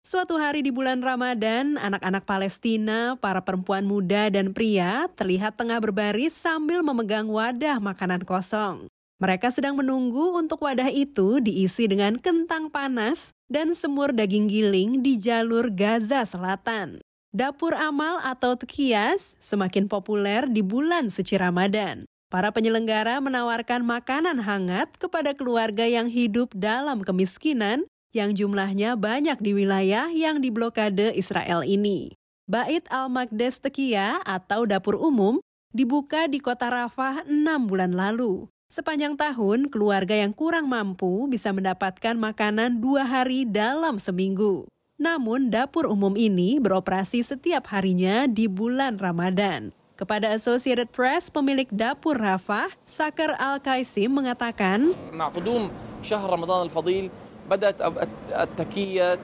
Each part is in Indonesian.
Suatu hari di bulan Ramadan, anak-anak Palestina, para perempuan muda dan pria terlihat tengah berbaris sambil memegang wadah makanan kosong. Mereka sedang menunggu untuk wadah itu diisi dengan kentang panas dan semur daging giling di jalur Gaza Selatan. Dapur amal atau tekias semakin populer di bulan suci Ramadan. Para penyelenggara menawarkan makanan hangat kepada keluarga yang hidup dalam kemiskinan yang jumlahnya banyak di wilayah yang diblokade Israel ini. Bait al-Maqdes Tekia atau dapur umum dibuka di kota Rafah enam bulan lalu. Sepanjang tahun, keluarga yang kurang mampu bisa mendapatkan makanan dua hari dalam seminggu. Namun, dapur umum ini beroperasi setiap harinya di bulan Ramadan. Kepada Associated Press, pemilik dapur Rafah, Sakar Al-Kaisim mengatakan, بدأت التكية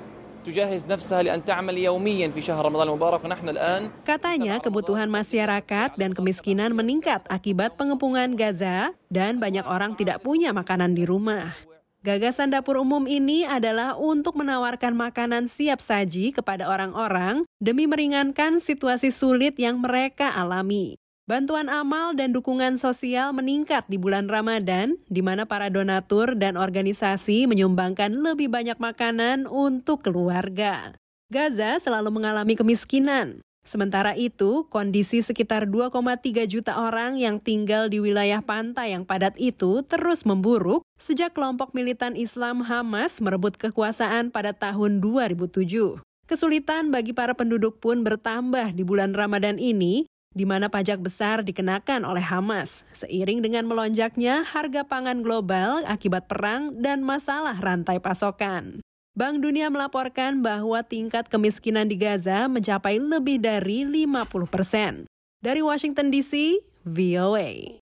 تجهز نفسها لأن تعمل يوميا في شهر رمضان المبارك ونحن الآن Katanya kebutuhan masyarakat dan kemiskinan meningkat akibat pengepungan Gaza dan banyak orang tidak punya makanan di rumah. Gagasan dapur umum ini adalah untuk menawarkan makanan siap saji kepada orang-orang demi meringankan situasi sulit yang mereka alami. Bantuan amal dan dukungan sosial meningkat di bulan Ramadan, di mana para donatur dan organisasi menyumbangkan lebih banyak makanan untuk keluarga. Gaza selalu mengalami kemiskinan. Sementara itu, kondisi sekitar 2,3 juta orang yang tinggal di wilayah pantai yang padat itu terus memburuk sejak kelompok militan Islam Hamas merebut kekuasaan pada tahun 2007. Kesulitan bagi para penduduk pun bertambah di bulan Ramadan ini di mana pajak besar dikenakan oleh Hamas, seiring dengan melonjaknya harga pangan global akibat perang dan masalah rantai pasokan. Bank Dunia melaporkan bahwa tingkat kemiskinan di Gaza mencapai lebih dari 50 persen. Dari Washington DC, VOA.